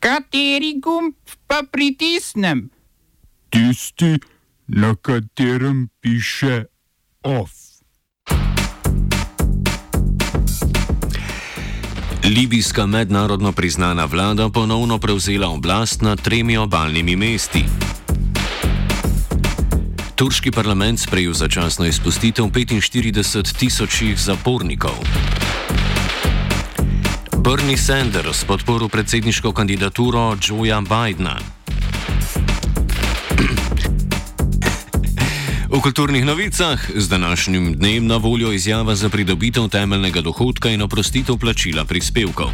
Kateri gumb pa pritisnem? Tisti, na katerem piše OF. Libijska mednarodno priznana vlada ponovno prevzela oblast nad tremi obaljnimi mesti. Turški parlament sprejel začasno izpustitev 45 tisočih zapornikov. Bernie Sanders podporil predsedniško kandidaturo Joea Bidna. V kulturnih novicah z današnjim dnem na voljo izjava za pridobitev temeljnega dohodka in oprostitev plačila prispevkov.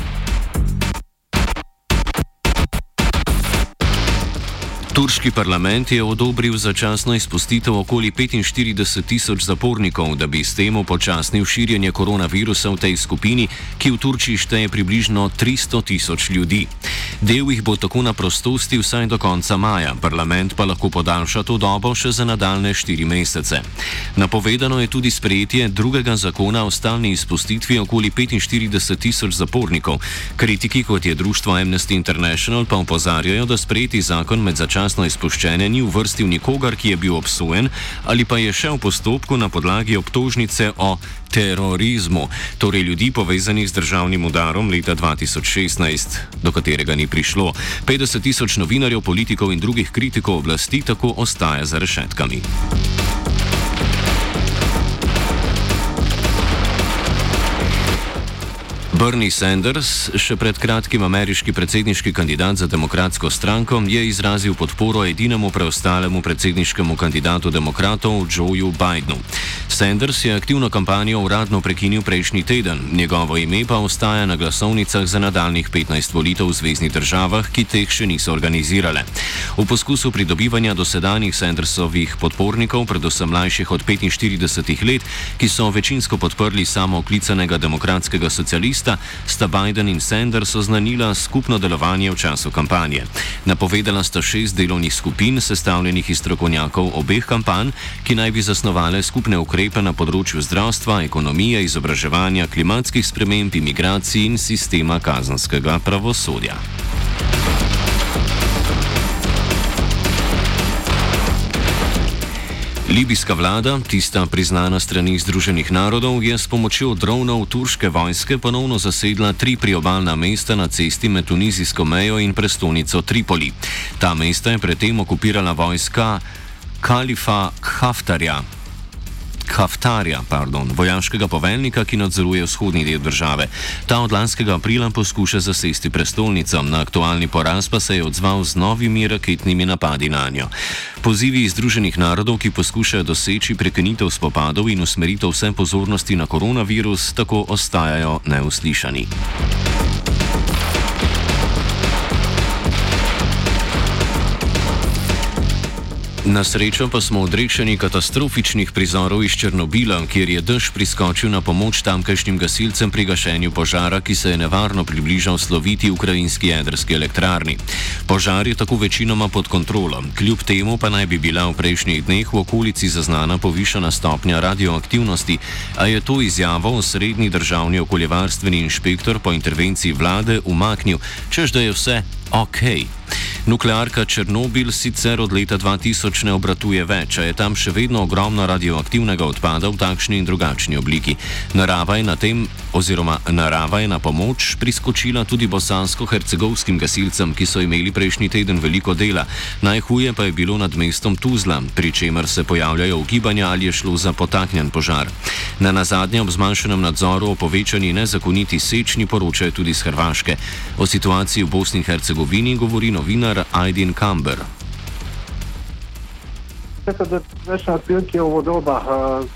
Turški parlament je odobril začasno izpustitev okoli 45 tisoč zapornikov, da bi s tem upočasnil širjenje koronavirusa v tej skupini, ki v Turčiji šteje približno 300 tisoč ljudi. Del jih bo tako na prostosti vsaj do konca maja, parlament pa lahko podaljša to dobo še za nadaljne štiri mesece. Napovedano je tudi sprejetje drugega zakona o stalni izpustitvi okoli 45 tisoč zapornikov. Kritiki, kot je društvo Amnesty International, pa opozarjajo, da sprejeti zakon med začasnimi začasno izpuščene ni uvrstil nikogar, ki je bil obsojen ali pa je šel v postopku na podlagi obtožnice o terorizmu, torej ljudi povezanih z državnim udarom leta 2016, do katerega ni prišlo. 50 tisoč novinarjev, politikov in drugih kritikov oblasti tako ostaja za rešetkami. Bernie Sanders, še pred kratkim ameriški predsedniški kandidat za demokratsko stranko, je izrazil podporo edinemu preostalemu predsedniškemu kandidatu demokratov, Joeju Bidenu. Sanders je aktivno kampanjo uradno prekinil prejšnji teden, njegovo ime pa ostaja na glasovnicah za nadaljnih 15 volitev v zvezdnih državah, ki teh še niso organizirale. V poskusu pridobivanja dosedanjih Sandersovih podpornikov, predvsem mlajših od 45 let, ki so večinsko podprli samo oklicanega demokratskega socialista, lista sta Biden in Sanders oznanila skupno delovanje v času kampanje. Napovedala sta šest delovnih skupin, sestavljenih iz strokovnjakov obeh kampanj, ki naj bi zasnovale skupne ukrepe na področju zdravstva, ekonomije, izobraževanja, klimatskih sprememb, imigracij in sistema kazanskega pravosodja. Libijska vlada, tista priznana strani Združenih narodov, je s pomočjo dronov turške vojske ponovno zasedla tri priobalna mesta na cesti med tunizijsko mejo in prestolnico Tripoli. Ta mesta je predtem okupirala vojska kalifa Haftarja, Haftarja, pardon, vojaškega poveljnika, ki nadzoruje vzhodni del države. Ta od lanskega aprila poskuša zasesti prestolnico, na aktualni poraz pa se je odzval z novimi raketnimi napadi na njo. Pozivi Združenih narodov, ki poskušajo doseči prekinitev spopadov in usmeritev vse pozornosti na koronavirus, tako ostajajo neuslišani. Na srečo pa smo odrešeni katastrofičnih prizorov iz Černobila, kjer je dež priskočil na pomoč tamkajšnjim gasilcem pri gašenju požara, ki se je nevarno približal sloviti ukrajinski jedrski elektrarni. Požar je tako večinoma pod kontrolo, kljub temu pa naj bi bila v prejšnjih dneh v okolici zaznana povišana stopnja radioaktivnosti, a je to izjavo osrednji državni okoljevarstveni inšpektor po intervenciji vlade umaknil, čež da je vse ok. Nuklearka Černobil sicer od leta 2000 ne obratuje več, a je tam še vedno ogromno radioaktivnega odpada v takšni in drugačni obliki. Narava je na tem, oziroma narava je na pomoč priskočila tudi bosansko-hercegovskim gasilcem, ki so imeli prejšnji teden veliko dela. Najhuje pa je bilo nad mestom Tuzla, pri čemer se pojavljajo ugibanja, ali je šlo za potaknjen požar. Na nazadnje ob zmanjšanem nadzoru o povečani nezakoniti sečni poročajo tudi z Hrvaške. O situaciji v Bosni in Hercegovini govori novinar Aydin Kamber. Veš, otprilike ovo doba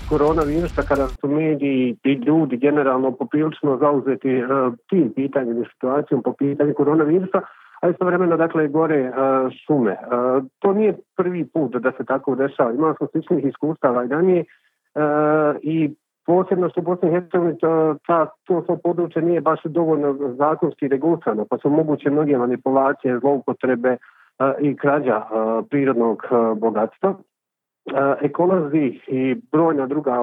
koronavirusa, kada su mediji i ljudi generalno poprilično zauzeti tim pitanjem i situacijom po pitanju koronavirusa, a istovremeno dakle gore. Uh, to nije prvi put da se tako dešava. Imali smo sličnih iskustava i ranije i posebno što u Bosni i Hercegovini ta, to svo područje nije baš dovoljno zakonski regulisano, pa su moguće mnoge manipulacije, zloupotrebe i krađa prirodnog bogatstva. Ekolozi i brojna druga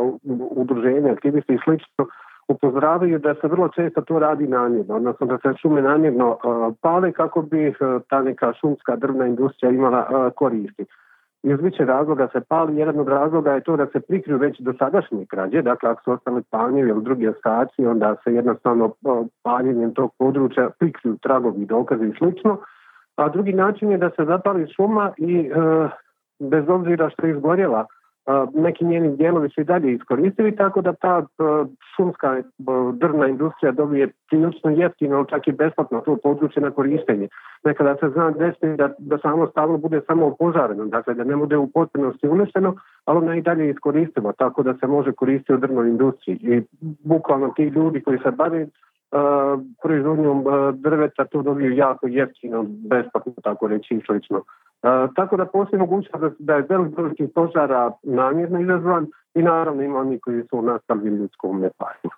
udruženja, aktivisti i slično upozoravaju da se vrlo često to radi namjerno, odnosno da se šume namjerno uh, pale kako bi uh, ta neka šumska drvna industrija imala koristi. Iz više razloga se pali, jedan od razloga je to da se prikriju već dosadašnje krađe, dakle ako su ostali palnjevi ili drugi ostaci, onda se jednostavno paljenjem tog područja prikriju tragovi, dokazi i slično. A drugi način je da se zapali šuma i e, bez obzira što je izgorjela, neki njeni dijelovi su i dalje iskoristili, tako da ta šumska drvna industrija dobije prilično jeftino, čak i besplatno to područje na korištenje. Nekada se zna desiti da, da samo bude samo opožareno, dakle da ne bude u potpunosti uništeno, ali ona i dalje iskoristivo, tako da se može koristiti u drvnoj industriji. I bukvalno ti ljudi koji se bave proizvodnjom uh, drveta to dobiju jako jeftino, besplatno, tako reći i slično. Uh, tako da postoji mogućnost da, je velik broj tih požara namjerno izazvan i naravno ima oni koji su nastali ljudskom nepažnjom.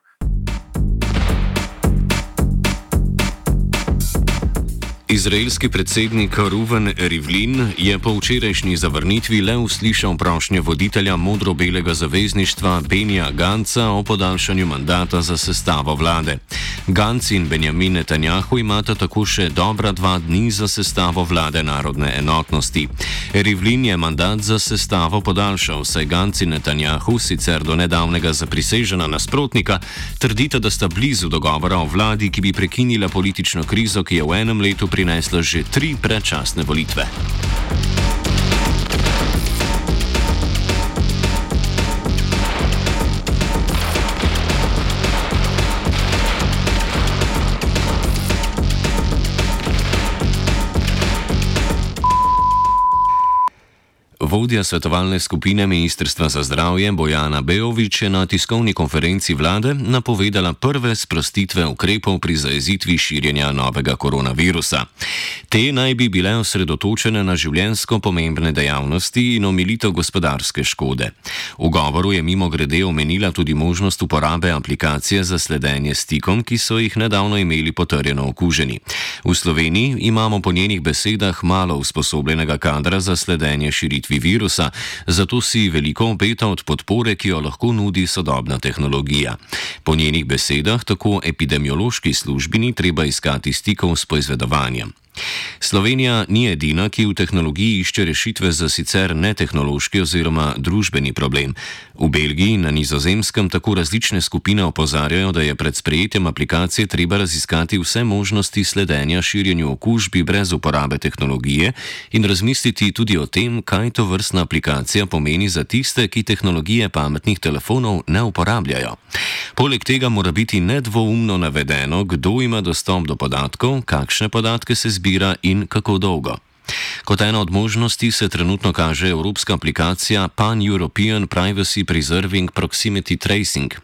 Izraelski predsednik Ruven Rivlin je po včerajšnji zavrnitvi le uslišal prošnje voditelja modro-belega zavezništva Benja Ganca o podaljšanju mandata za sestavo vlade. Ganc in Benjamin Netanjahu imata tako še dobra dva dni za sestavo vlade narodne enotnosti. Rivlin je mandat za sestavo podaljšal, saj Ganc in Netanjahu, sicer do nedavnega zaprisežena nasprotnika, trdita, da sta blizu dogovora o vladi, ki bi prekinila politično krizo, ki je v enem letu pripravljena prinesla že tri predčasne volitve. Vodja svetovalne skupine Ministrstva za zdravje Bojana Beovič je na tiskovni konferenci vlade napovedala prve sprostitve ukrepov pri zaezitvi širjenja novega koronavirusa. Te naj bi bile osredotočene na življensko pomembne dejavnosti in omilitev gospodarske škode. V govoru je mimo grede omenila tudi možnost uporabe aplikacije za sledenje stikom, ki so jih nedavno imeli potrjeno okuženi. V Sloveniji imamo po njenih besedah malo usposobljenega kadra za sledenje širitvi virusa, zato si veliko obeta od podpore, ki jo lahko nudi sodobna tehnologija. Po njenih besedah tako epidemiološki službi ni treba iskati stikov s poizvedovanjem. Slovenija ni edina, ki v tehnologiji išče rešitve za sicer netehnološki oziroma družbeni problem. V Belgiji in na nizozemskem tako različne skupine opozarjajo, da je pred sprejetjem aplikacije treba raziskati vse možnosti sledenja širjenju okužbi brez uporabe tehnologije in razmisliti tudi o tem, kaj to vrstna aplikacija pomeni za tiste, ki tehnologije pametnih telefonov ne uporabljajo. Poleg tega mora biti nedvoumno navedeno, kdo ima dostop do podatkov, kakšne podatke se zbira in kako dolgo. Kot ena od možnosti se trenutno kaže evropska aplikacija Pan-European Privacy Preserving Proximity Tracing.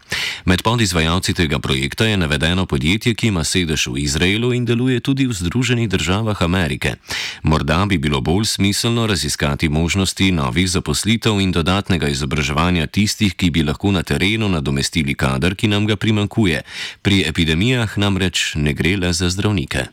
Med podizvajalci tega projekta je navedeno podjetje, ki ima sedež v Izraelu in deluje tudi v Združenih državah Amerike. Morda bi bilo bolj smiselno raziskati možnosti novih zaposlitev in dodatnega izobraževanja tistih, ki bi lahko na terenu nadomestili kader, ki nam ga primankuje. Pri epidemijah namreč ne gre le za zdravnike.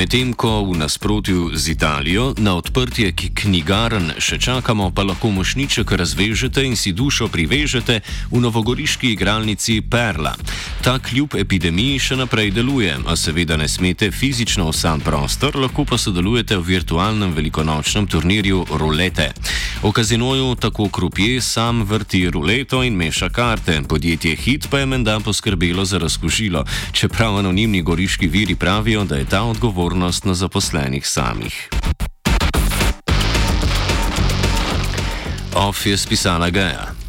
Medtem ko v nasprotju z Italijo na odprtje knjigarn še čakamo, pa lahko mošniček razvežete in si dušo privežete v novogoriški igralnici Perla. Ta kljub epidemiji še naprej deluje, a seveda ne smete fizično v sam prostor, lahko pa sodelujete v virtualnem velikonočnem turnirju Rulete. V kazinoju tako krupje sam vrti ruleto in meša karte, podjetje Hit pa je menda poskrbelo za razkužilo, čeprav anonimni goriški viri pravijo, da je ta odgovor odgovornost na zaposlenih samih. Off je spisala Gaja.